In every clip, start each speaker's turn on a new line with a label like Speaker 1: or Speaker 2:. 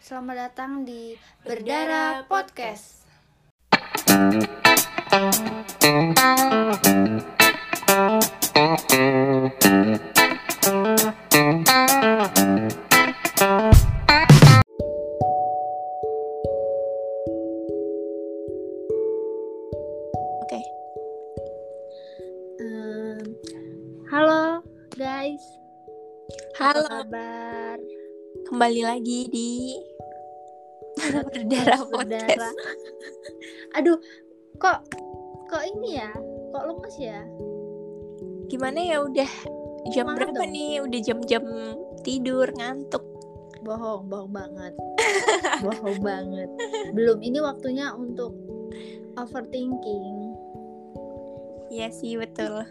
Speaker 1: Selamat datang di Berdarah Podcast.
Speaker 2: Berdarah. Podcast.
Speaker 1: Aduh, kok kok ini ya? Kok lemes ya?
Speaker 2: Gimana ya udah jam
Speaker 1: Semangat
Speaker 2: berapa
Speaker 1: dong.
Speaker 2: nih? Udah jam-jam tidur ngantuk.
Speaker 1: Bohong, bohong banget. bohong banget. Belum ini waktunya untuk overthinking.
Speaker 2: Iya sih betul.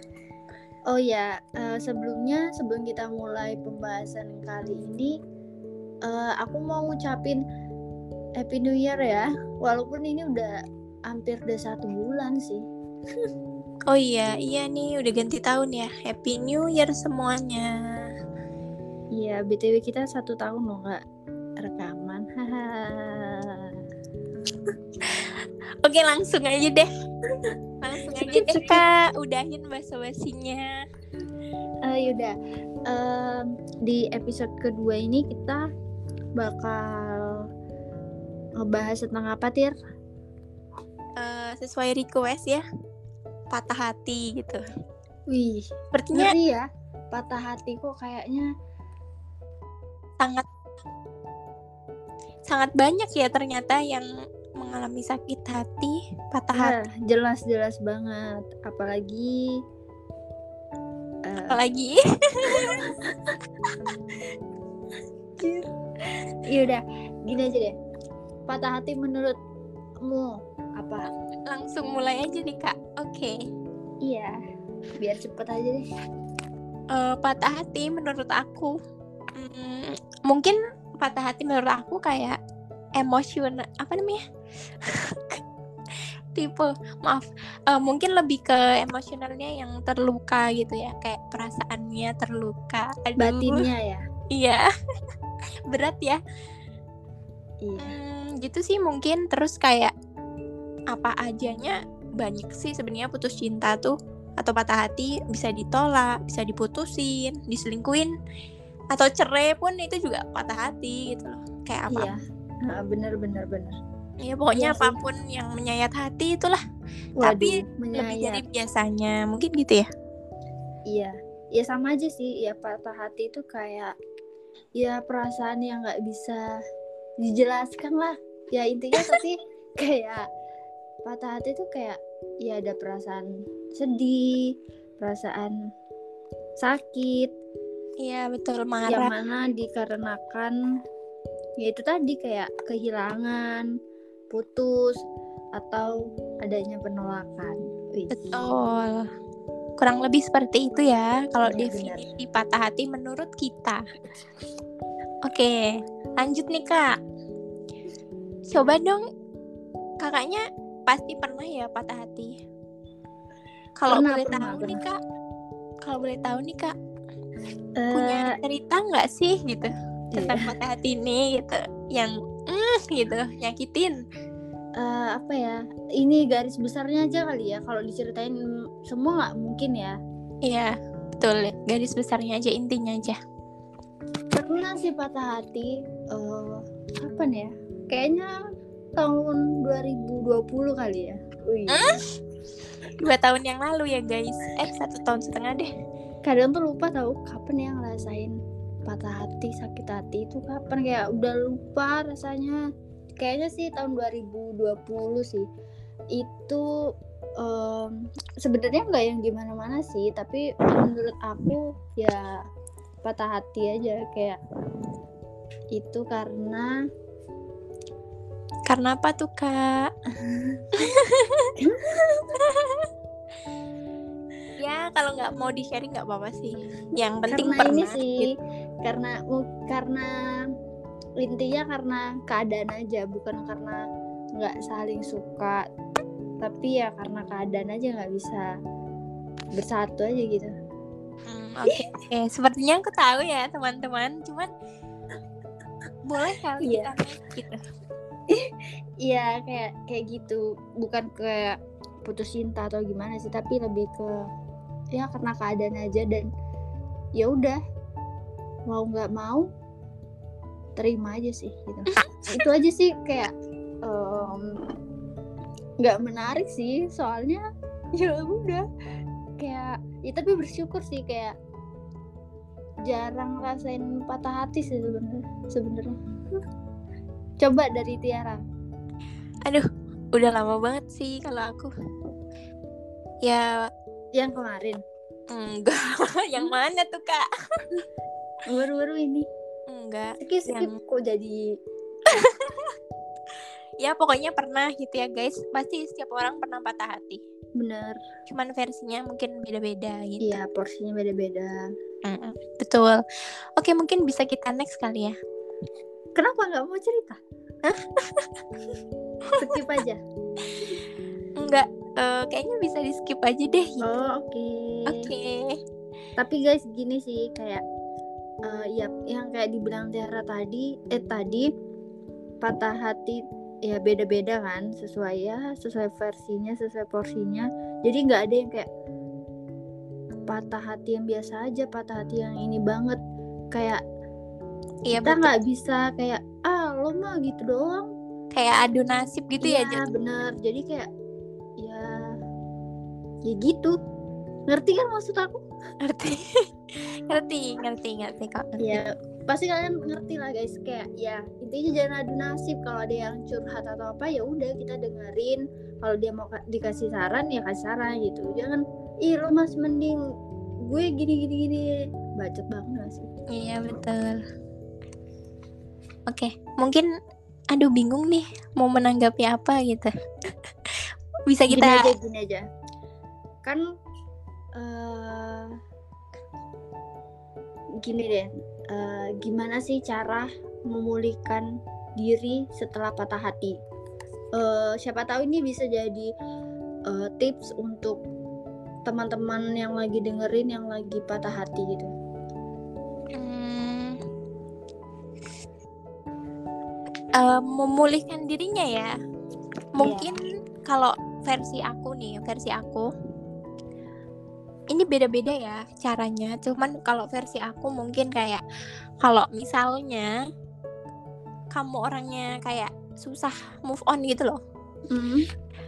Speaker 1: Oh ya, eh, sebelumnya sebelum kita mulai pembahasan kali ini, eh, aku mau ngucapin Happy New Year ya. Walaupun ini udah hampir udah satu bulan sih.
Speaker 2: Oh iya, iya nih udah ganti tahun ya. Happy New Year semuanya.
Speaker 1: Iya, btw kita satu tahun loh nggak rekaman. Haha.
Speaker 2: Oke langsung aja deh. Langsung aja deh kak. Udahin basa-basinya.
Speaker 1: Eh, yaudah, Em, di episode kedua ini kita bakal ngebahas tentang apa tir?
Speaker 2: Eh, sesuai request ya. Patah hati gitu.
Speaker 1: Wih,
Speaker 2: Sepertinya
Speaker 1: ngeri ya. Patah hati kok kayaknya
Speaker 2: sangat sangat banyak ya ternyata yang mengalami sakit hati, patah hati,
Speaker 1: Ya, jelas-jelas banget. Apalagi eh,
Speaker 2: apalagi
Speaker 1: ya udah gini aja deh. Patah hati menurutmu apa?
Speaker 2: langsung mulai aja nih kak. Oke,
Speaker 1: Iya, biar cepet aja deh.
Speaker 2: Eh, patah hati menurut aku, mm, mungkin patah hati menurut aku kayak emosional apa namanya? tipe maaf Eh, mungkin lebih ke emosionalnya yang terluka gitu ya kayak perasaannya terluka Aduh,
Speaker 1: Batinnya ya.
Speaker 2: iya berat ya
Speaker 1: Iya.
Speaker 2: Hmm, gitu sih mungkin terus kayak apa ajanya banyak sih sebenarnya putus cinta tuh atau patah hati bisa ditolak, bisa diputusin, diselingkuin atau cerai pun itu juga patah hati gitu loh. Kayak apa?
Speaker 1: Iya. Nah, bener bener bener.
Speaker 2: Ya pokoknya
Speaker 1: Iya sih.
Speaker 2: apa pun yang menyayat hati itulah Tapi
Speaker 1: Waduh,
Speaker 2: lebih dari
Speaker 1: menyayat.
Speaker 2: biasanya. Mungkin gitu ya.
Speaker 1: Iya. Ya sama aja sih. Ya patah hati itu kayak ya perasaan yang nggak bisa dijelaskan lah. Ya intinya tapi kayak patah hati itu kayak ya ada perasaan sedih, perasaan sakit,
Speaker 2: Iya betul
Speaker 1: yang
Speaker 2: marah.
Speaker 1: mana dikarenakan ya itu tadi kayak kehilangan, putus atau adanya penolakan. Wih.
Speaker 2: Betul. Kurang lebih seperti itu ya kalau definisi patah hati menurut kita. Oke, lanjut nih Kak. Coba dong kakaknya pasti pernah ya patah hati. Kalau boleh
Speaker 1: pernah,
Speaker 2: tahu nih
Speaker 1: pernah.
Speaker 2: Kak. Kalau boleh tahu nih Kak,
Speaker 1: Eh,
Speaker 2: punya cerita nggak sih gitu tentang
Speaker 1: iya.
Speaker 2: patah hati ini gitu yang mm, gitu nyakitin.
Speaker 1: Eh, apa ya? Ini garis besarnya aja kali ya. Kalau diceritain semua nggak mungkin ya.
Speaker 2: Iya, betul. Garis besarnya aja intinya aja.
Speaker 1: Pernah sih patah hati. eh kapan ya? Kayaknya tahun 2020 kali ya. Wih.
Speaker 2: Dua tahun yang lalu ya guys. Eh satu tahun setengah deh.
Speaker 1: Kadang tuh lupa tahu kapan ya ngerasain patah hati, sakit hati itu kapan kayak udah lupa rasanya. Kayaknya sih tahun 2020 sih. Itu em, sebenarnya nggak yang gimana-mana sih, tapi menurut aku ya patah hati aja kayak itu karena
Speaker 2: Karena apa tuh kak? ya kalau nggak mau di sharing nggak apa-apa sih. Yang penting
Speaker 1: karena
Speaker 2: pernah.
Speaker 1: ini sih
Speaker 2: gitu.
Speaker 1: karena karena intinya karena keadaan aja bukan karena nggak saling suka tapi ya karena keadaan aja nggak bisa bersatu aja gitu
Speaker 2: Hmm, Oke, oke. Sepertinya aku tahu ya teman-teman. Cuman boleh kali
Speaker 1: Iya.
Speaker 2: kita gitu
Speaker 1: Iya kayak kayak gitu. Bukan kayak putus cinta atau gimana sih tapi lebih ke ya karena keadaan aja dan ya udah mau nggak mau terima aja sih gitu. Itu aja sih kayak em, nggak menarik sih. Soalnya ya udah. Kayak ya tapi bersyukur sih kayak jarang rasain patah hati sih sebenarnya coba dari Tiara.
Speaker 2: Aduh udah lama banget sih kalau aku. Ya
Speaker 1: yang kemarin.
Speaker 2: enggak. Yang mana tuh kak?
Speaker 1: Baru-baru ini.
Speaker 2: Enggak
Speaker 1: skip skip.
Speaker 2: Yang-
Speaker 1: kok jadi
Speaker 2: ya pokoknya pernah gitu ya guys. Pasti setiap orang pernah patah hati.
Speaker 1: Bener.
Speaker 2: Cuman versinya mungkin beda-beda gitu.
Speaker 1: Iya porsinya beda-beda.
Speaker 2: Mm-mm, betul. Oke mungkin bisa kita next kali ya
Speaker 1: kenapa nggak mau cerita? Skip aja.
Speaker 2: Enggak eh, kayaknya bisa di skip aja deh gitu.
Speaker 1: oh oke.
Speaker 2: Oke.
Speaker 1: Tapi guys gini sih kayak eh, ya yang kayak dibilang Tiara tadi eh tadi patah hati ya beda-beda kan sesuai ya sesuai versinya sesuai porsinya. Jadi nggak ada yang kayak patah hati yang biasa aja patah hati yang ini banget. Kayak
Speaker 2: iya
Speaker 1: kita nggak bisa kayak ah lo mah gitu doang.
Speaker 2: Kayak adu nasib gitu ya
Speaker 1: Iya
Speaker 2: Jat?
Speaker 1: bener. Jadi kayak ya ya gitu. Ngerti kan maksud aku?
Speaker 2: Ngerti. Ngerti ngerti ngerti kok ngerti.
Speaker 1: ya pasti kalian ngerti lah guys. Kayak ya intinya jangan adu nasib. Kalau ada yang curhat atau apa ya udah kita dengerin. Kalau dia mau ka- dikasih saran ya kasih saran gitu. Jangan ih lo mas mending gue gini gini gini. Bacot banget sih?
Speaker 2: Iya betul oke mungkin aduh bingung nih mau menanggapi apa gitu. Bisa
Speaker 1: gini
Speaker 2: kita
Speaker 1: aja gini aja. Kan eh gini deh eh, gimana sih cara memulihkan diri setelah patah hati? Eh, siapa tahu ini bisa jadi eh, tips untuk teman-teman yang lagi dengerin yang lagi patah hati gitu
Speaker 2: Eh, memulihkan dirinya ya. Mungkin kalau versi aku nih, versi aku ini beda-beda ya caranya. Cuman kalau versi aku mungkin kayak kalau misalnya kamu orangnya kayak susah move on gitu loh.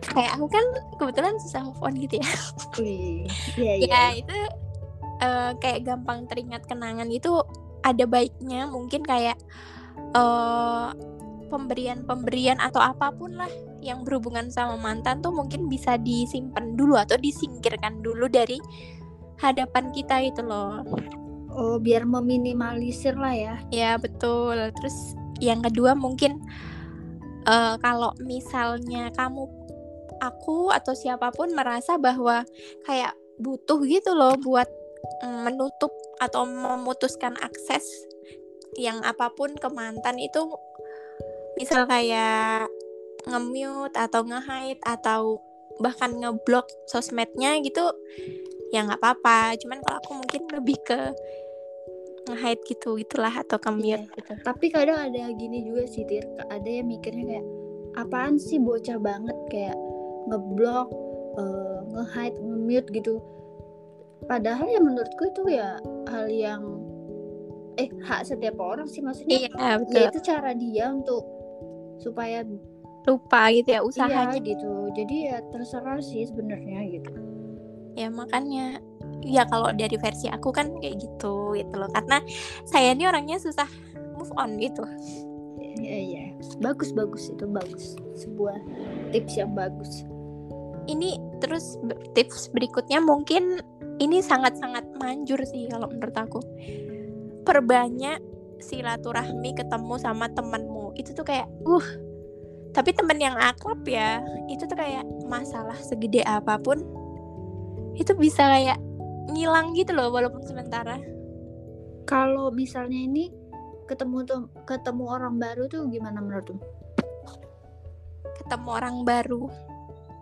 Speaker 2: Kayak aku kan kebetulan susah move on gitu ya.
Speaker 1: Iya iya
Speaker 2: ya itu eh, kayak gampang teringat kenangan itu ada baiknya mungkin kayak eh pemberian-pemberian atau apa pun lah yang berhubungan sama mantan tuh mungkin bisa disimpan dulu atau disingkirkan dulu dari hadapan kita itu loh.
Speaker 1: Oh biar meminimalisir lah ya.
Speaker 2: Ya betul. Terus yang kedua mungkin eh, kalau misalnya kamu aku atau siapa pun merasa bahwa kayak butuh gitu loh buat mm, menutup atau memutuskan akses yang apa pun ke mantan itu misal kayak nge-mute atau nge-hide atau bahkan ngeblok sosmednya gitu ya nggak apa-apa. Cuman kalau aku mungkin lebih ke nge-hide gitu gitulah atau
Speaker 1: Iya,
Speaker 2: ke-mute gitu
Speaker 1: tapi kadang ada gini juga sih Tir. Ada yang mikirnya kayak apaan sih bocah banget? Kayak ngeblok eh, nge-hide nge-mute gitu. Padahal ya menurutku itu ya hal yang eh hak setiap orang sih. Maksudnya
Speaker 2: iya betul.
Speaker 1: ya itu cara dia untuk supaya
Speaker 2: lupa gitu ya
Speaker 1: iya
Speaker 2: usahanya.
Speaker 1: gitu. Jadi ya terserah sih sebenarnya gitu.
Speaker 2: Ya makanya ya kalau dari versi aku kan kayak gitu gitu loh. Karena saya ini orangnya susah move on gitu.
Speaker 1: Iya iya. Bagus bagus. Itu bagus. Sebuah tips yang bagus.
Speaker 2: Ini terus tips berikutnya mungkin ini sangat-sangat manjur sih kalau menurut aku. Perbanyak silaturahmi ketemu sama itu tuh kayak uh. Tapi temen yang akrab ya itu tuh kayak masalah segede apa pun itu bisa kayak ngilang gitu loh walaupun sementara.
Speaker 1: Kalau misalnya ini ketemu tuh ketemu orang baru tuh gimana menurutmu
Speaker 2: ketemu orang baru.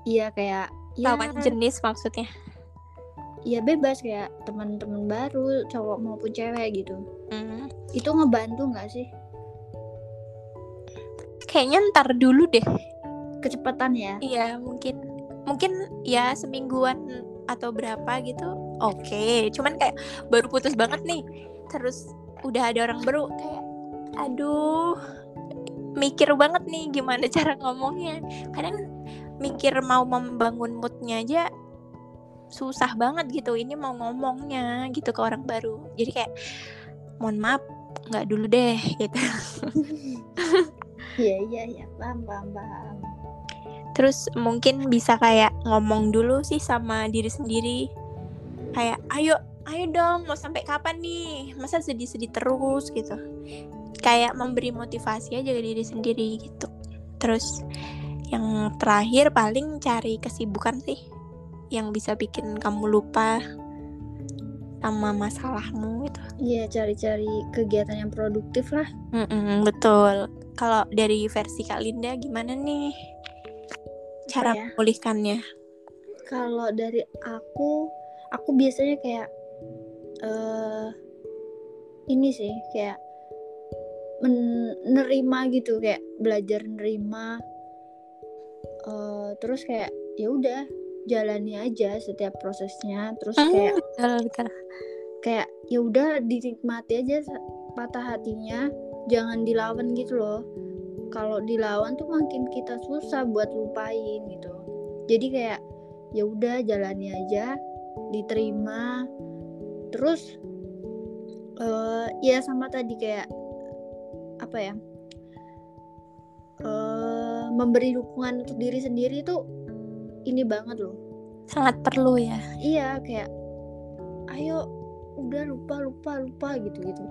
Speaker 1: Iya kayak ya
Speaker 2: lawan jenis maksudnya.
Speaker 1: Ya bebas kayak teman-teman baru cowok maupun cewek gitu.
Speaker 2: Hmm.
Speaker 1: itu ngebantu nggak sih
Speaker 2: kayaknya ntar dulu deh.
Speaker 1: Kecepatan ya?
Speaker 2: Iya mungkin. Mungkin ya semingguan atau berapa gitu oke. Cuman kayak baru putus banget nih. Terus udah ada orang baru kayak aduh mikir banget nih gimana cara ngomongnya. Kadang mikir mau membangun moodnya aja susah banget gitu ini mau ngomongnya gitu ke orang baru. Jadi kayak mohon maaf nggak dulu deh gitu
Speaker 1: iya iya iya. Paham paham paham.
Speaker 2: Terus mungkin bisa kayak ngomong dulu sih sama diri sendiri. Kayak ayo ayo dong mau sampai kapan nih? Masa sedih-sedih terus gitu. Kayak memberi motivasi aja ke diri sendiri gitu. Terus yang terakhir paling cari kesibukan sih yang bisa bikin kamu lupa sama masalahmu gitu.
Speaker 1: Iya cari-cari kegiatan yang produktif lah.
Speaker 2: Mm-mm, betul. Kalau dari versi Kak Linda gimana nih cara
Speaker 1: ya?
Speaker 2: memulihkannya
Speaker 1: kalau dari aku aku biasanya kayak eh ini sih kayak menerima gitu kayak belajar nerima. Eh terus kayak ya udah jalani aja setiap prosesnya. Terus kayak
Speaker 2: betul betul.
Speaker 1: kayak ya udah dinikmati aja patah hatinya. Jangan dilawan gitu loh. Kalau dilawan tuh makin kita susah buat lupain gitu. Jadi kayak ya udah jalani aja diterima. Terus eh ya sama tadi kayak apa ya eh memberi dukungan untuk diri sendiri tuh ini banget loh.
Speaker 2: Sangat perlu ya.
Speaker 1: Iya kayak ayo udah lupa lupa lupa gitu gitu.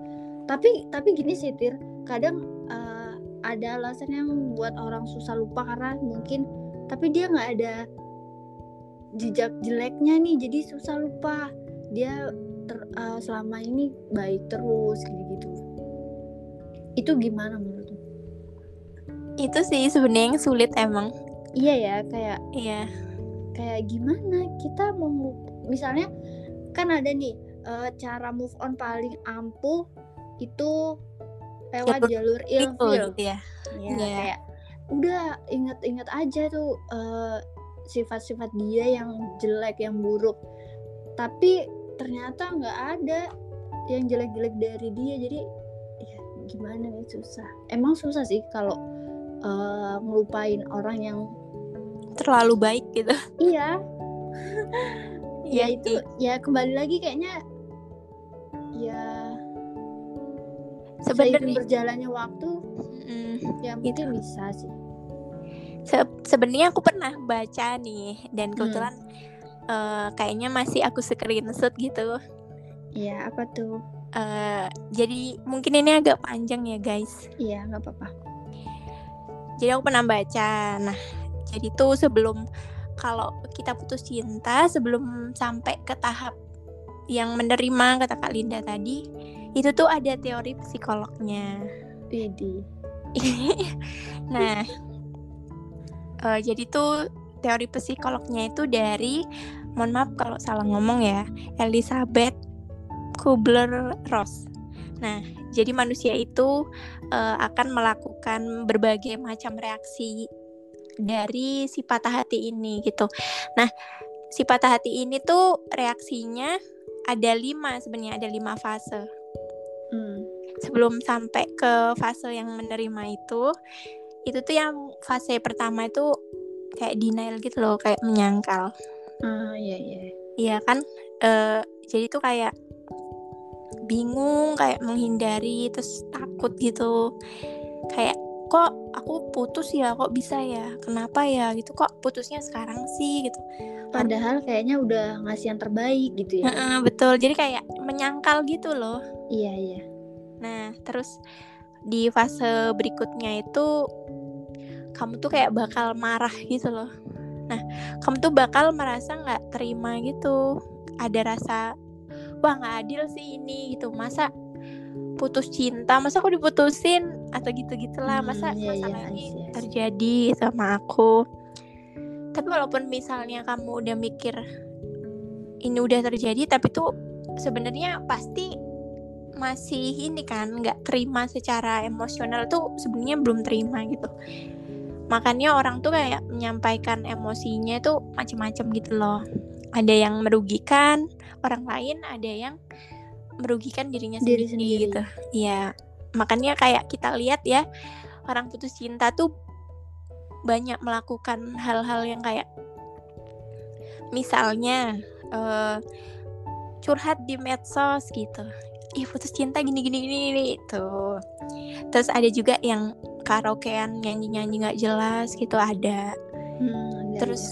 Speaker 1: Tapi tapi gini sih tir. Kadang eh, ada alasan yang buat orang susah lupa karena mungkin tapi dia nggak ada jejak jeleknya nih jadi susah lupa. Dia ter- eh, selama ini baik terus gitu gitu. Itu gimana menurut lu?
Speaker 2: itu sih sebenarnya yang sulit emang
Speaker 1: iya ya kayak
Speaker 2: iya.
Speaker 1: kayak gimana kita mau misalnya kan ada nih eh, cara move on paling ampuh itu lewat jalur
Speaker 2: itu
Speaker 1: ilfil
Speaker 2: gitu ya?
Speaker 1: Ya
Speaker 2: Iya.
Speaker 1: kayak udah inget-inget aja tuh eh, sifat-sifat dia yang jelek yang buruk. Tapi ternyata nggak ada yang jelek-jelek dari dia. Jadi ya gimana nih susah. Emang susah sih kalau eh, ngelupain orang yang
Speaker 2: terlalu baik gitu.
Speaker 1: Iya. Ya
Speaker 2: Iya
Speaker 1: itu ya kembali lagi kayaknya ya
Speaker 2: sebenarnya
Speaker 1: berjalannya waktu
Speaker 2: Mm,
Speaker 1: ya mungkin bisa sih.
Speaker 2: Se- sebenarnya aku pernah baca nih dan
Speaker 1: Hmm.
Speaker 2: kebetulan eh, kayaknya masih aku screenshot gitu.
Speaker 1: Iya apa tuh?
Speaker 2: Eh, jadi mungkin ini agak panjang ya guys.
Speaker 1: Iya nggak apa-apa.
Speaker 2: Jadi aku pernah baca nah jadi tuh sebelum kalau kita putus cinta sebelum sampai ke tahap yang menerima kata Kak Linda tadi itu tuh ada teori psikolognya.
Speaker 1: Widih.
Speaker 2: Nah eh, jadi tuh teori psikolognya itu dari mohon maaf kalau salah ngomong ya Elizabeth Kubler-Ross. Nah jadi manusia itu eh, akan melakukan berbagai macam reaksi dari si patah hati ini gitu. Nah si patah hati ini tuh reaksinya ada lima sebenarnya ada lima fase.
Speaker 1: Hmm.
Speaker 2: sebelum sampai ke fase yang menerima itu itu tuh yang fase pertama itu kayak denial gitu loh kayak menyangkal.
Speaker 1: Ah iya iya.
Speaker 2: Iya kan? Eh, jadi tuh kayak bingung kayak menghindari terus takut gitu. Kayak kok aku putus ya kok bisa ya? Kenapa ya? Gitu kok putusnya sekarang sih? Gitu.
Speaker 1: Padahal kayaknya udah ngasih yang terbaik gitu ya.
Speaker 2: Betul. Jadi kayak menyangkal gitu loh.
Speaker 1: Iya iya.
Speaker 2: Nah, terus di fase berikutnya itu kamu tuh kayak bakal marah gitu loh. Nah, kamu tuh bakal merasa nggak terima gitu. Ada rasa wah nggak adil sih ini gitu. Masa putus cinta, masa aku diputusin atau gitu gitulah. Masa
Speaker 1: Hmm, iya, iya,
Speaker 2: masalah ini
Speaker 1: I see, I see.
Speaker 2: terjadi sama aku. Tapi walaupun misalnya kamu udah mikir ini udah terjadi, tapi tuh sebenarnya pasti masih ini kan nggak terima secara emosional tuh sebenarnya belum terima gitu makanya orang tuh kayak menyampaikan emosinya tuh macam-macam gitu loh ada yang merugikan orang lain ada yang merugikan dirinya
Speaker 1: Diri
Speaker 2: sendiri,
Speaker 1: sendiri.
Speaker 2: gitu ya makanya kayak kita lihat ya orang putus cinta tuh banyak melakukan hal-hal yang kayak misalnya eh, curhat di medsos gitu. Ih putus cinta gini gini gini tuh terus ada juga yang karaokean nyanyi nyanyi nggak jelas gitu ada.
Speaker 1: Hmm, ada,
Speaker 2: terus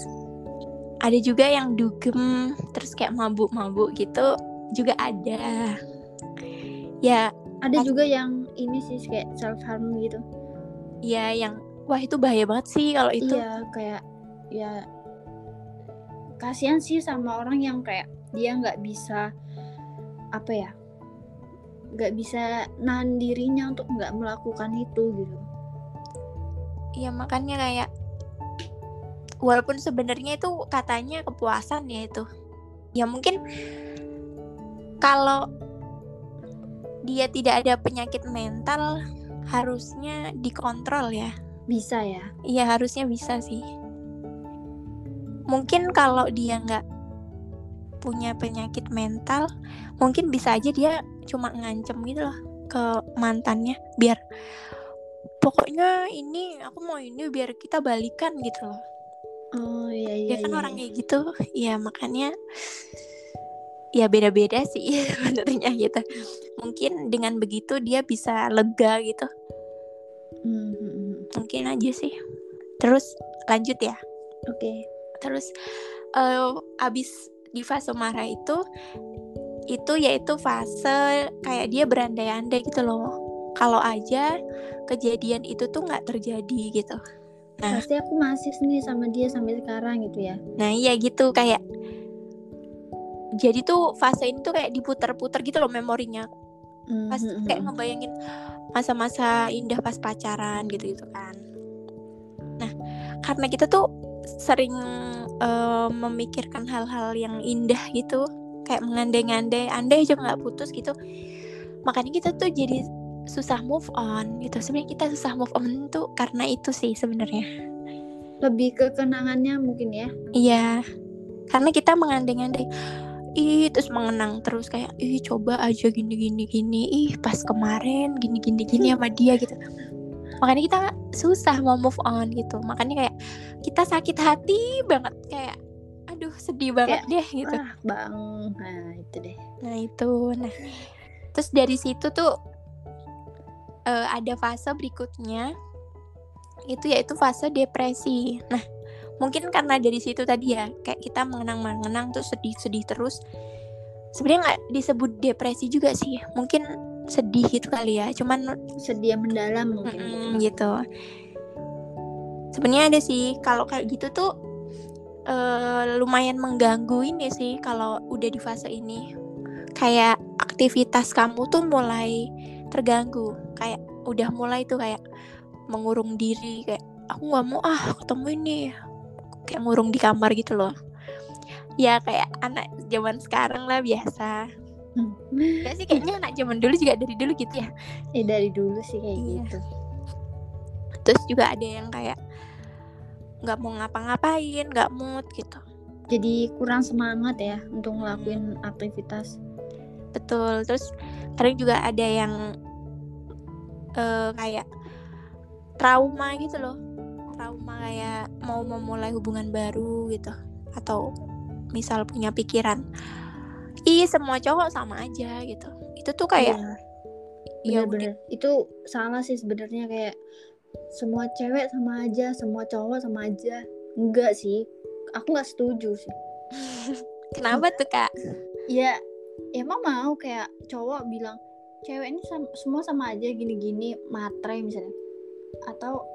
Speaker 1: ada.
Speaker 2: ada juga yang dugem terus kayak mabuk mabuk gitu juga ada. Ya
Speaker 1: ada juga yang ini sih kayak self harm gitu.
Speaker 2: Ya yang wah itu bahaya banget sih kalau itu.
Speaker 1: Iya kayak ya kasihan sih sama orang yang kayak dia nggak bisa apa ya nggak bisa nahan dirinya untuk nggak melakukan itu gitu.
Speaker 2: Ya makanya kayak walaupun sebenarnya itu katanya kepuasan ya itu. Ya mungkin kalau dia tidak ada penyakit mental harusnya dikontrol ya
Speaker 1: bisa ya
Speaker 2: Iya harusnya bisa sih. Mungkin kalau dia nggak punya penyakit mental, mungkin bisa aja dia cuma ngancem gitu loh ke mantannya biar pokoknya ini aku mau ini biar kita balikan gitu loh.
Speaker 1: oh iya iya
Speaker 2: Dia kan
Speaker 1: iya,
Speaker 2: orang
Speaker 1: iya.
Speaker 2: kayak gitu, ya makanya ya beda-beda sih sebenarnya gitu. Mungkin dengan begitu dia bisa lega gitu.
Speaker 1: Hmm.
Speaker 2: Mungkin aja sih. Terus lanjut ya.
Speaker 1: oke
Speaker 2: terus eh, abis di fase marah itu itu yaitu fase kayak dia berandai-andai gitu loh kalau aja kejadian itu tuh nggak terjadi gitu Nah.
Speaker 1: pasti aku masih nih sama dia sampai sekarang gitu ya
Speaker 2: nah iya gitu kayak jadi tuh fase ini tuh kayak diputer-puter gitu loh memorinya.
Speaker 1: Hmm,
Speaker 2: pas
Speaker 1: hmm,
Speaker 2: kayak
Speaker 1: hmm.
Speaker 2: ngebayangin masa-masa indah pas pacaran gitu gitu kan. Nah karena kita tuh sering eh, memikirkan hal-hal yang indah gitu kayak mengandai-ngandai andai aja nggak putus gitu makanya kita tuh jadi susah move on gitu. Sebenarnya kita susah move on tuh karena itu sih sebenarnya.
Speaker 1: Lebih ke kenangannya mungkin ya.
Speaker 2: Iya karena kita mengandai-ngandai ih terus mengenang terus kayak ih coba aja gini gini gini. Ih pas kemarin gini gini gini sama dia gitu. Makanya kita susah mau move on gitu. Makanya kayak kita sakit hati banget kayak aduh sedih banget deh gitu.
Speaker 1: Ah bang. Nah itu deh.
Speaker 2: Nah itu. Nah terus dari situ tuh eh, ada fase berikutnya itu yaitu fase depresi. Nah mungkin karena dari situ tadi ya kayak kita mengenang-mengenang terus sedih-sedih terus sebenarnya nggak disebut depresi juga sih mungkin sedih gitu kali ya cuman
Speaker 1: sedia mendalam mungkin
Speaker 2: gitu. Sebenarnya ada sih kalau kayak gitu tuh eh, lumayan mengganggu ini sih kalau udah di fase ini. Kayak aktivitas kamu tuh mulai terganggu. Kayak udah mulai tuh kayak mengurung diri kayak aku nggak mau ah ketemu ini. Kayak ngurung di kamar gitu loh. Ya kayak anak zaman sekarang lah biasa.
Speaker 1: Hmm.
Speaker 2: Ya sih kayaknya anak zaman dulu juga dari dulu gitu ya.
Speaker 1: Eh dari dulu sih kayak
Speaker 2: Iya.
Speaker 1: gitu.
Speaker 2: terus juga ada yang kayak nggak mau ngapa-ngapain nggak mood gitu
Speaker 1: Jadi kurang semangat ya untuk ngelakuin aktivitas.
Speaker 2: betul terus kadang juga ada yang eh, kayak trauma gitu loh trauma kayak mau memulai hubungan baru gitu atau misal punya pikiran ih semua cowok sama aja gitu itu tuh kayak
Speaker 1: Iya,
Speaker 2: ya udah
Speaker 1: bener-bener. Itu salah sih sebenarnya kayak semua cewek sama aja, semua cowok sama aja. Enggak sih. Aku nggak setuju sih.
Speaker 2: kenapa tuh kak
Speaker 1: Ya emang mau kayak cowok bilang cewek ini sam- semua sama aja gini-gini matre misalnya. Atau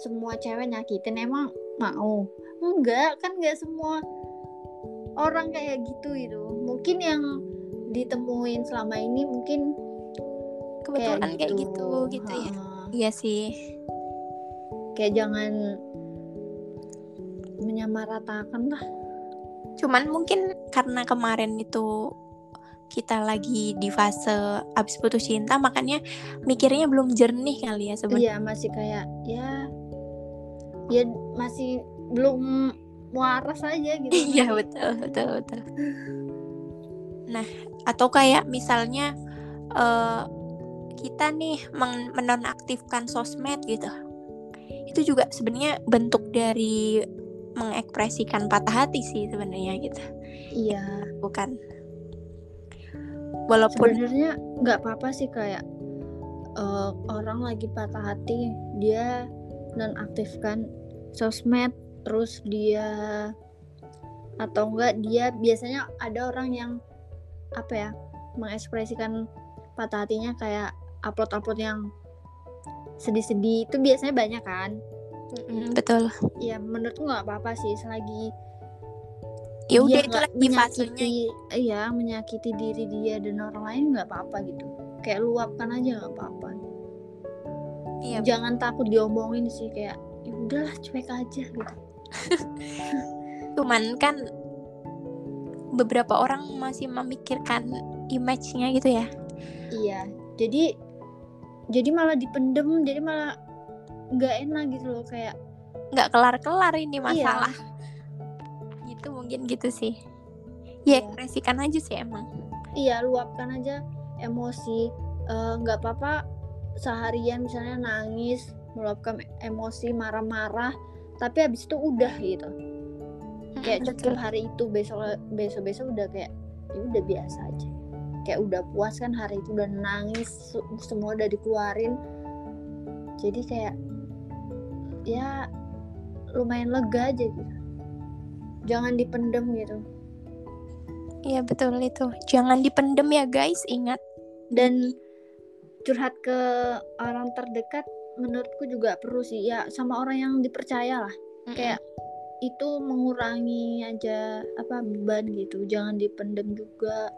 Speaker 1: semua cewek nyakitin emang mau? Enggak, kan enggak semua orang kayak gitu itu. Mungkin yang ditemuin selama ini mungkin
Speaker 2: kebetulan kayak gitu gitu ya
Speaker 1: Ha-ha.
Speaker 2: iya sih
Speaker 1: kayak jangan menyamaratakan lah
Speaker 2: Cuman mungkin karena kemarin itu kita lagi di fase abis putus cinta makanya mikirnya belum jernih kali ya sebenarnya
Speaker 1: iya masih kayak ya ya masih belum waras aja gitu.
Speaker 2: Iya betul betul betul. Nah atau kayak misalnya eh, kita nih men- menonaktifkan sosmed gitu. Itu juga sebenarnya bentuk dari mengekspresikan patah hati sih sebenarnya gitu.
Speaker 1: Iya.
Speaker 2: Bukan. Walaupun
Speaker 1: sebenarnya nggak apa-apa sih kayak eh, orang lagi patah hati dia nonaktifkan sosmed terus dia atau enggak dia biasanya ada orang yang apa ya mengekspresikan patah hatinya kayak upload-upload yang sedih-sedih. Itu biasanya banyak kan?
Speaker 2: Mm, betul.
Speaker 1: Ya menurutku nggak apa-apa sih selagi
Speaker 2: ya
Speaker 1: dia
Speaker 2: udah itu lagi fasenya
Speaker 1: menyakiti iya menyakiti diri dia dan orang lain nggak apa-apa gitu. Kayak luapkan aja nggak apa-apa.
Speaker 2: Iya
Speaker 1: jangan takut diomongin sih kayak ya udahlah cuek aja gitu.
Speaker 2: Cuman kan beberapa orang masih memikirkan image-nya gitu ya.
Speaker 1: Iya jadi jadi malah dipendem jadi malah nggak enak gitu loh kayak
Speaker 2: nggak kelar-kelar ini
Speaker 1: Iya.
Speaker 2: masalah. Gitu mungkin gitu sih. Ya
Speaker 1: Iya.
Speaker 2: ekspresikan aja sih emang.
Speaker 1: Iya luapkan aja emosi. Eh, nggak apa-apa seharian misalnya nangis meluapkan emosi marah-marah tapi habis itu udah gitu. Kayak cukup
Speaker 2: betul.
Speaker 1: hari itu besok besok besok udah kayak ya udah biasa aja. Kayak udah puas kan hari itu udah nangis semua udah dikeluarin. Jadi kayak ya lumayan lega aja gitu. Jangan dipendem gitu.
Speaker 2: Iya betul itu. Jangan dipendem ya guys ingat.
Speaker 1: Dan curhat ke orang terdekat menurutku juga perlu sih. Ya sama orang yang dipercaya lah. Kayak itu mengurangi aja apa beban gitu. Jangan dipendem juga.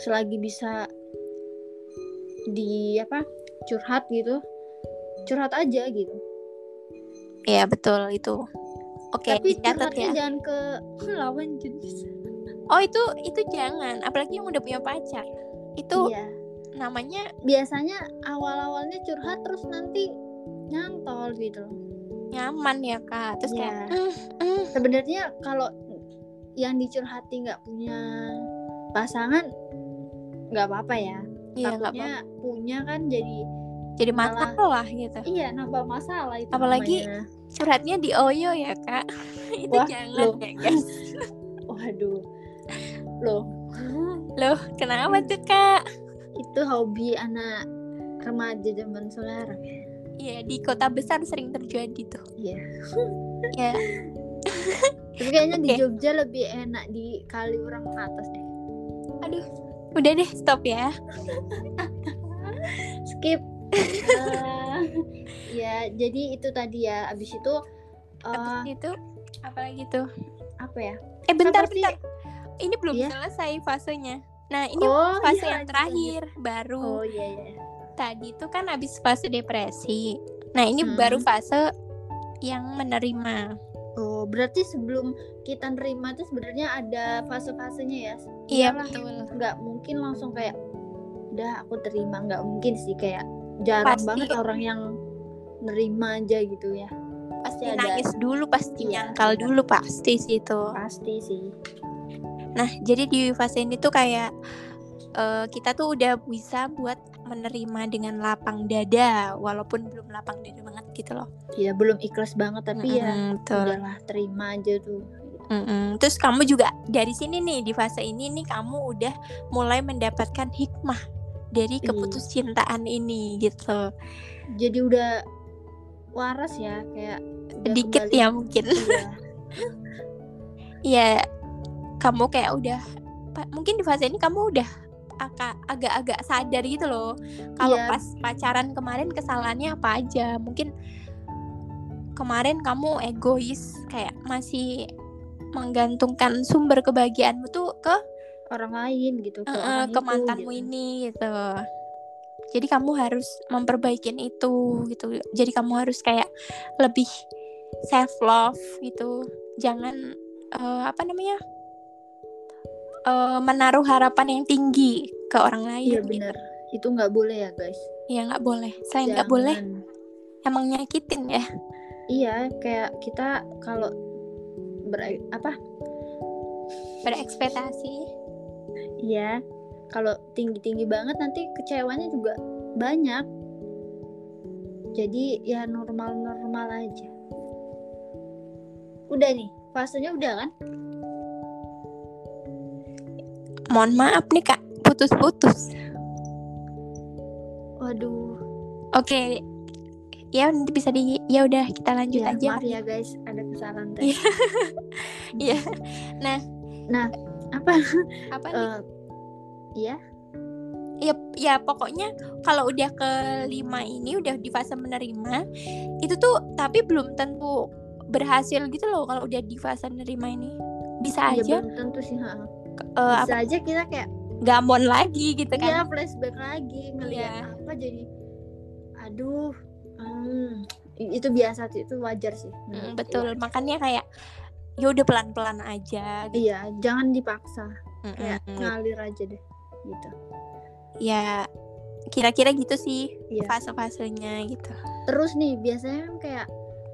Speaker 1: Selagi bisa di apa curhat gitu curhat aja gitu.
Speaker 2: Iya betul itu. Oke
Speaker 1: tapi
Speaker 2: dicatat
Speaker 1: curhatnya
Speaker 2: ya.
Speaker 1: jangan ke lawan jenis.
Speaker 2: Oh itu itu jangan. Apalagi yang udah punya pacar. Itu
Speaker 1: iya
Speaker 2: namanya
Speaker 1: biasanya awal-awalnya curhat terus nanti nyantol gitu.
Speaker 2: nyaman ya kak. Terus
Speaker 1: Iya.
Speaker 2: kayak "Mm, mm."
Speaker 1: sebenarnya kalau yang dicurhati nggak punya pasangan nggak apa-apa ya.
Speaker 2: Iya
Speaker 1: takutnya punya kan jadi
Speaker 2: jadi
Speaker 1: malah-
Speaker 2: masalah gitu.
Speaker 1: Iya nambah masalah itu
Speaker 2: Apalagi-
Speaker 1: namanya.
Speaker 2: curhatnya di Oyo ya kak. Itu
Speaker 1: Wah,
Speaker 2: jangan
Speaker 1: loh.
Speaker 2: ya guys.
Speaker 1: Waduh. Loh.
Speaker 2: Loh kenapa tuh kak
Speaker 1: itu hobi anak remaja zaman sekarang.
Speaker 2: Iya di kota besar sering terjadi tuh.
Speaker 1: Iya.
Speaker 2: Ya
Speaker 1: tapi kayaknya di
Speaker 2: Oke.
Speaker 1: Jogja lebih enak di Kaliurang atas deh.
Speaker 2: Aduh udah deh stop ya.
Speaker 1: Skip. Eh, ya jadi itu tadi ya. Abis itu eh,
Speaker 2: Habis itu apalagi tuh?
Speaker 1: apa ya?
Speaker 2: Eh bentar
Speaker 1: Apa sih?
Speaker 2: bentar. Ini belum
Speaker 1: Iya.
Speaker 2: selesai fasenya nah ini
Speaker 1: oh
Speaker 2: fase
Speaker 1: iya,
Speaker 2: yang terakhir baru
Speaker 1: oh iya iya
Speaker 2: tadi tuh kan habis fase depresi nah ini
Speaker 1: Hmm.
Speaker 2: baru fase yang menerima
Speaker 1: Oh, berarti sebelum kita nerima itu sebenarnya ada fase-fasenya ya?
Speaker 2: iya betul
Speaker 1: Nggak mungkin langsung kayak, udah aku terima. Nggak mungkin sih kayak jarang
Speaker 2: Pasti.
Speaker 1: banget orang yang nerima aja gitu ya.
Speaker 2: pasti
Speaker 1: ada.
Speaker 2: nangis dulu pasti
Speaker 1: Iya,
Speaker 2: nyangkal dulu pasti sih itu
Speaker 1: Pasti sih.
Speaker 2: Nah, jadi di fase ini tuh kayak eh, kita tuh udah bisa buat menerima dengan lapang dada, walaupun belum lapang dada banget gitu loh.
Speaker 1: Ya belum ikhlas banget tapi ya
Speaker 2: Mm-mm, betul.
Speaker 1: udahlah terima aja tuh.
Speaker 2: Mm-mm. Terus kamu juga dari sini nih di fase ini nih kamu udah mulai mendapatkan hikmah dari
Speaker 1: Iya.
Speaker 2: keputuscintaan ini gitu.
Speaker 1: Jadi udah waras ya kayak
Speaker 2: Sedikit
Speaker 1: kembali-
Speaker 2: ya mungkin.
Speaker 1: Iya.
Speaker 2: Iya, kamu kayak udah mungkin di fase ini kamu udah aka- agak-agak sadar gitu loh. Kalau
Speaker 1: Iya.
Speaker 2: pas pacaran kemarin kesalahannya apa aja? Mungkin kemarin kamu egois kayak masih menggantungkan sumber kebahagiaanmu tuh ke
Speaker 1: Orang lain gitu ke, orang
Speaker 2: ke
Speaker 1: itu,
Speaker 2: mantanmu
Speaker 1: gitu.
Speaker 2: ini gitu. Jadi kamu harus memperbaikin itu gitu. Jadi kamu harus kayak lebih self love gitu. Jangan eh, apa namanya? Eh, menaruh harapan yang tinggi ke orang lain
Speaker 1: iya
Speaker 2: gitu.
Speaker 1: bener itu nggak boleh ya guys
Speaker 2: Iya nggak boleh. Selain nggak boleh, emang nyakitin ya.
Speaker 1: iya kayak kita kalau ber apa
Speaker 2: Berekspektasi.
Speaker 1: iya kalau tinggi tinggi banget nanti kecewanya juga banyak jadi ya normal normal aja udah nih fasenya udah kan
Speaker 2: Mohon maaf nih kak, putus-putus.
Speaker 1: waduh
Speaker 2: Oke, ya nanti bisa di, ya udah kita lanjut
Speaker 1: ya,
Speaker 2: aja.
Speaker 1: maaf ya guys ada kesalahan tadi
Speaker 2: Iya. Iya. Nah.
Speaker 1: nah apa
Speaker 2: Apa nih?
Speaker 1: Eh, iya
Speaker 2: ya, ya pokoknya kalau udah ke lima ini udah di fase menerima, itu tuh tapi belum tentu berhasil gitu loh kalau udah di fase menerima ini. Bisa
Speaker 1: ya
Speaker 2: aja
Speaker 1: belum tentu sih ha.
Speaker 2: Eh,
Speaker 1: bisa
Speaker 2: apa
Speaker 1: aja kita kayak
Speaker 2: gamon lagi gitu
Speaker 1: Iya
Speaker 2: kan.
Speaker 1: flashback lagi ngelihat
Speaker 2: Iya.
Speaker 1: apa jadi aduh hmm, itu biasa sih itu wajar sih
Speaker 2: Mm,
Speaker 1: menurutku,
Speaker 2: betul,
Speaker 1: wajar.
Speaker 2: makanya kayak ya udah pelan-pelan aja gitu.
Speaker 1: iya jangan dipaksa kayak
Speaker 2: Mm-mm.
Speaker 1: ngalir aja deh gitu
Speaker 2: ya kira-kira gitu sih
Speaker 1: Iya.
Speaker 2: fase-fasenya gitu
Speaker 1: terus nih biasanya kan kayak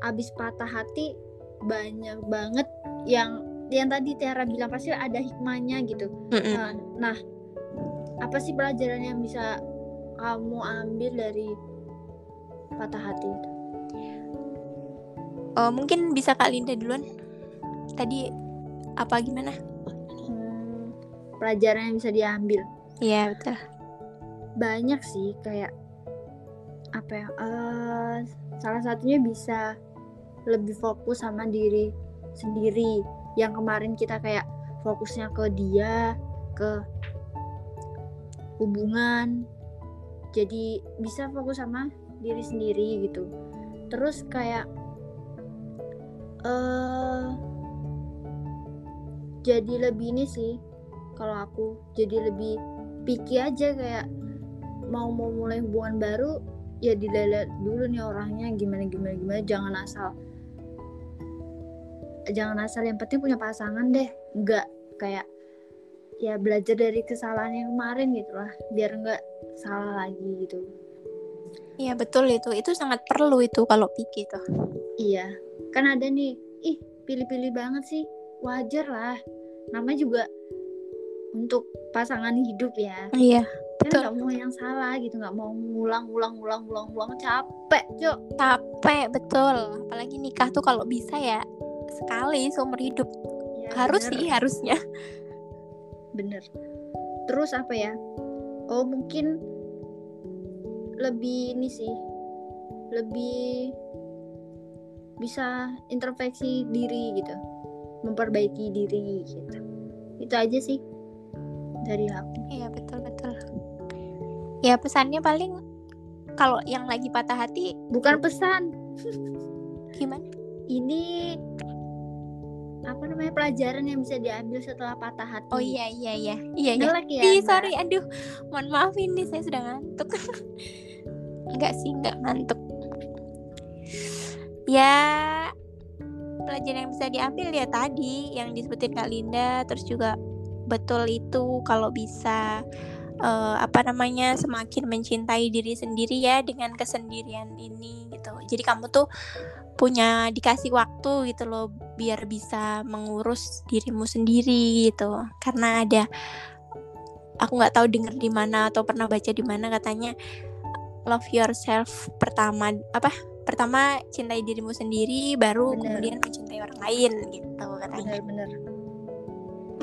Speaker 1: abis patah hati banyak banget yang yang tadi Tiara bilang pasti ada hikmahnya gitu.
Speaker 2: Mm-mm.
Speaker 1: nah, nah apa sih pelajaran yang bisa kamu ambil dari patah hati itu?
Speaker 2: Oh, mungkin bisa Kak Linda duluan. Tadi apa gimana?
Speaker 1: Hmm, pelajaran yang bisa diambil.
Speaker 2: Iya betul.
Speaker 1: Banyak sih kayak apa ya eh, salah satunya bisa lebih fokus sama diri sendiri yang kemarin kita kayak fokusnya ke dia ke hubungan. Jadi bisa fokus sama diri sendiri gitu. Terus kayak eh jadi lebih ini sih kalau aku jadi lebih picky aja kayak mau mau mulai hubungan baru ya dilihat dulu nih orangnya gimana gimana gimana. Jangan asal jangan asal yang penting punya pasangan deh. Nggak kayak ya belajar dari kesalahan yang kemarin gitu lah. Biar nggak salah lagi gitu.
Speaker 2: Iya betul itu. Itu sangat perlu itu kalau pikir tuh
Speaker 1: iya. Kan ada nih ih pilih-pilih banget sih. Wajar lah. Namanya juga untuk pasangan hidup ya.
Speaker 2: Iya
Speaker 1: kan
Speaker 2: Betul.
Speaker 1: nggak mau yang salah gitu. Nggak mau ngulang ulang ulang ulang ulang capek cok
Speaker 2: capek betul. Apalagi nikah tuh kalau bisa ya sekali seumur hidup.
Speaker 1: Ya,
Speaker 2: harus
Speaker 1: bener,
Speaker 2: sih harusnya.
Speaker 1: Bener. Terus apa ya? Oh mungkin lebih ini sih lebih bisa introspeksi diri gitu memperbaiki diri gitu. Itu aja sih dari aku.
Speaker 2: Iya betul betul. Ya pesannya paling kalau yang lagi patah hati
Speaker 1: bukan pesan.
Speaker 2: Gimana?
Speaker 1: Ini apa namanya pelajaran yang bisa diambil setelah patah hati.
Speaker 2: Oh iya iya iya. Iya iya.
Speaker 1: Ngelek ya
Speaker 2: Ih, sorry aduh. Mohon maaf ini saya sudah ngantuk. Enggak sih enggak ngantuk. Ya pelajaran yang bisa diambil ya tadi yang disebutin Kak Linda terus juga betul itu kalau bisa eh, apa namanya semakin mencintai diri sendiri ya dengan kesendirian ini gitu. Jadi kamu tuh punya dikasih waktu gitu loh biar bisa mengurus dirimu sendiri gitu. Karena ada aku nggak tahu denger di mana atau pernah baca di mana katanya love yourself pertama apa pertama cintai dirimu sendiri baru
Speaker 1: Bener.
Speaker 2: kemudian mencintai orang lain gitu katanya.
Speaker 1: Benar-benar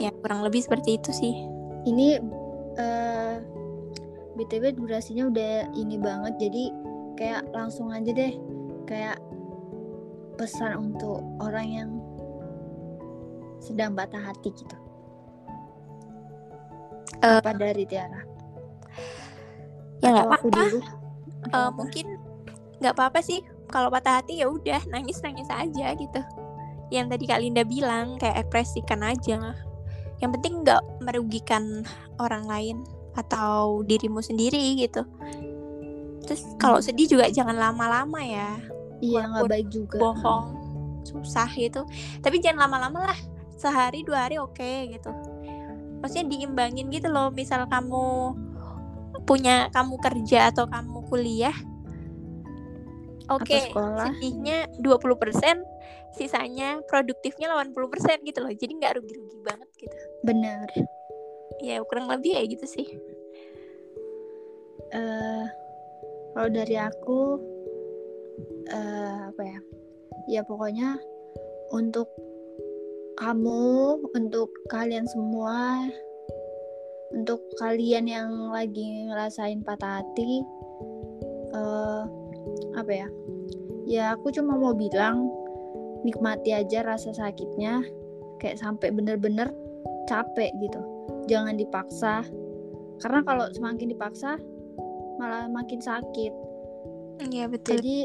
Speaker 2: ya kurang lebih seperti itu sih.
Speaker 1: Ini eh btw durasinya udah ini banget jadi kayak langsung aja deh kayak pesan untuk orang yang sedang patah hati gitu.
Speaker 2: Eh,
Speaker 1: apa dari Tiara?
Speaker 2: ya nggak apa-apa.
Speaker 1: apa?
Speaker 2: mungkin nggak apa-apa sih. Kalau patah hati ya udah nangis nangis aja gitu. Yang tadi Kak Linda bilang kayak ekspresikan aja. Yang penting nggak merugikan orang lain atau dirimu sendiri gitu. Terus kalau
Speaker 1: Hmm.
Speaker 2: sedih juga jangan lama-lama ya.
Speaker 1: Iya nggak baik juga.
Speaker 2: bohong susah gitu. Tapi jangan lama-lama lah. Sehari dua hari oke gitu. Maksudnya diimbangin gitu loh. Misal kamu punya kamu kerja atau kamu kuliah oke
Speaker 1: sekolah.
Speaker 2: sedihnya 20% sisanya produktifnya 80% gitu loh. Jadi nggak rugi-rugi banget gitu.
Speaker 1: Benar
Speaker 2: ya kurang lebih ya gitu sih.
Speaker 1: Eh kalau dari aku eh apa ya? Ya pokoknya untuk kamu untuk kalian semua untuk kalian yang lagi ngerasain patah hati eh apa ya? Ya aku cuma mau bilang nikmati aja rasa sakitnya kayak sampai bener-bener capek gitu jangan dipaksa. Karena kalau semakin dipaksa malah makin sakit.
Speaker 2: Iya betul.
Speaker 1: Jadi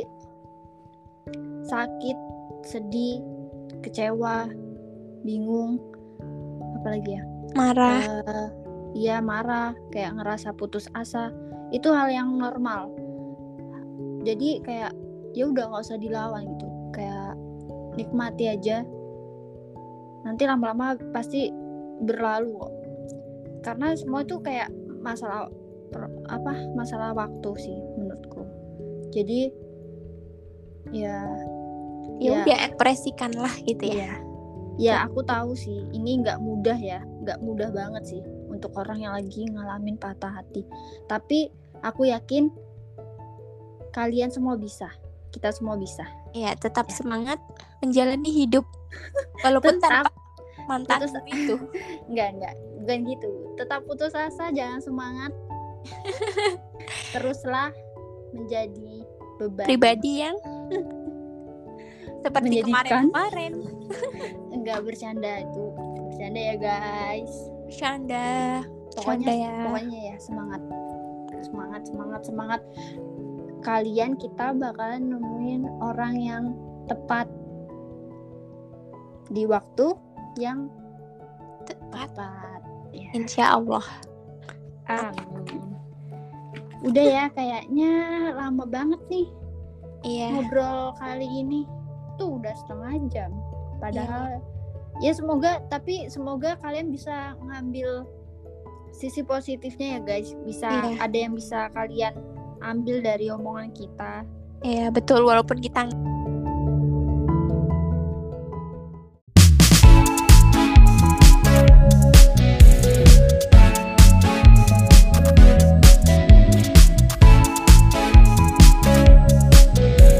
Speaker 1: sakit sedih kecewa bingung apalagi ya?
Speaker 2: Marah.
Speaker 1: Iya marah kayak ngerasa putus asa. Itu hal yang normal. Jadi kayak ya udah nggak usah dilawan gitu. Kayak nikmati aja. Nanti lama-lama pasti berlalu kok karena semua itu kayak masalah per- apa masalah waktu sih menurutku jadi ya
Speaker 2: ya
Speaker 1: ya.
Speaker 2: udah ekspresikan lah gitu ya
Speaker 1: Iya. Ya aku tahu sih ini nggak mudah ya, nggak mudah banget sih untuk orang yang lagi ngalamin patah hati. Tapi aku yakin kalian semua bisa, kita semua bisa.
Speaker 2: ya tetap
Speaker 1: Ya.
Speaker 2: semangat menjalani hidup walaupun
Speaker 1: Tetap.
Speaker 2: tanpa mantan itu
Speaker 1: Nggak nggak, bukan gitu. Tetap putus asa, jangan semangat. Teruslah menjadi beban.
Speaker 2: pribadi yang seperti
Speaker 1: Menjadikan.
Speaker 2: kemarin-kemarin
Speaker 1: Enggak bercanda itu, bercanda ya guys.
Speaker 2: bercanda
Speaker 1: pokoknya
Speaker 2: Bercanda ya.
Speaker 1: pokoknya ya semangat semangat semangat semangat kalian kita bakalan nemuin orang yang tepat di waktu yang
Speaker 2: tepat
Speaker 1: tepat ya
Speaker 2: insya Allah.
Speaker 1: Amin. Udah ya kayaknya lama banget nih
Speaker 2: iya.
Speaker 1: ngobrol kali ini. Tuh udah setengah jam. Padahal ya semoga tapi semoga kalian bisa ngambil sisi positifnya ya guys. Bisa
Speaker 2: Iya.
Speaker 1: ada yang bisa kalian ambil dari omongan kita.
Speaker 2: Iya betul. Walaupun kita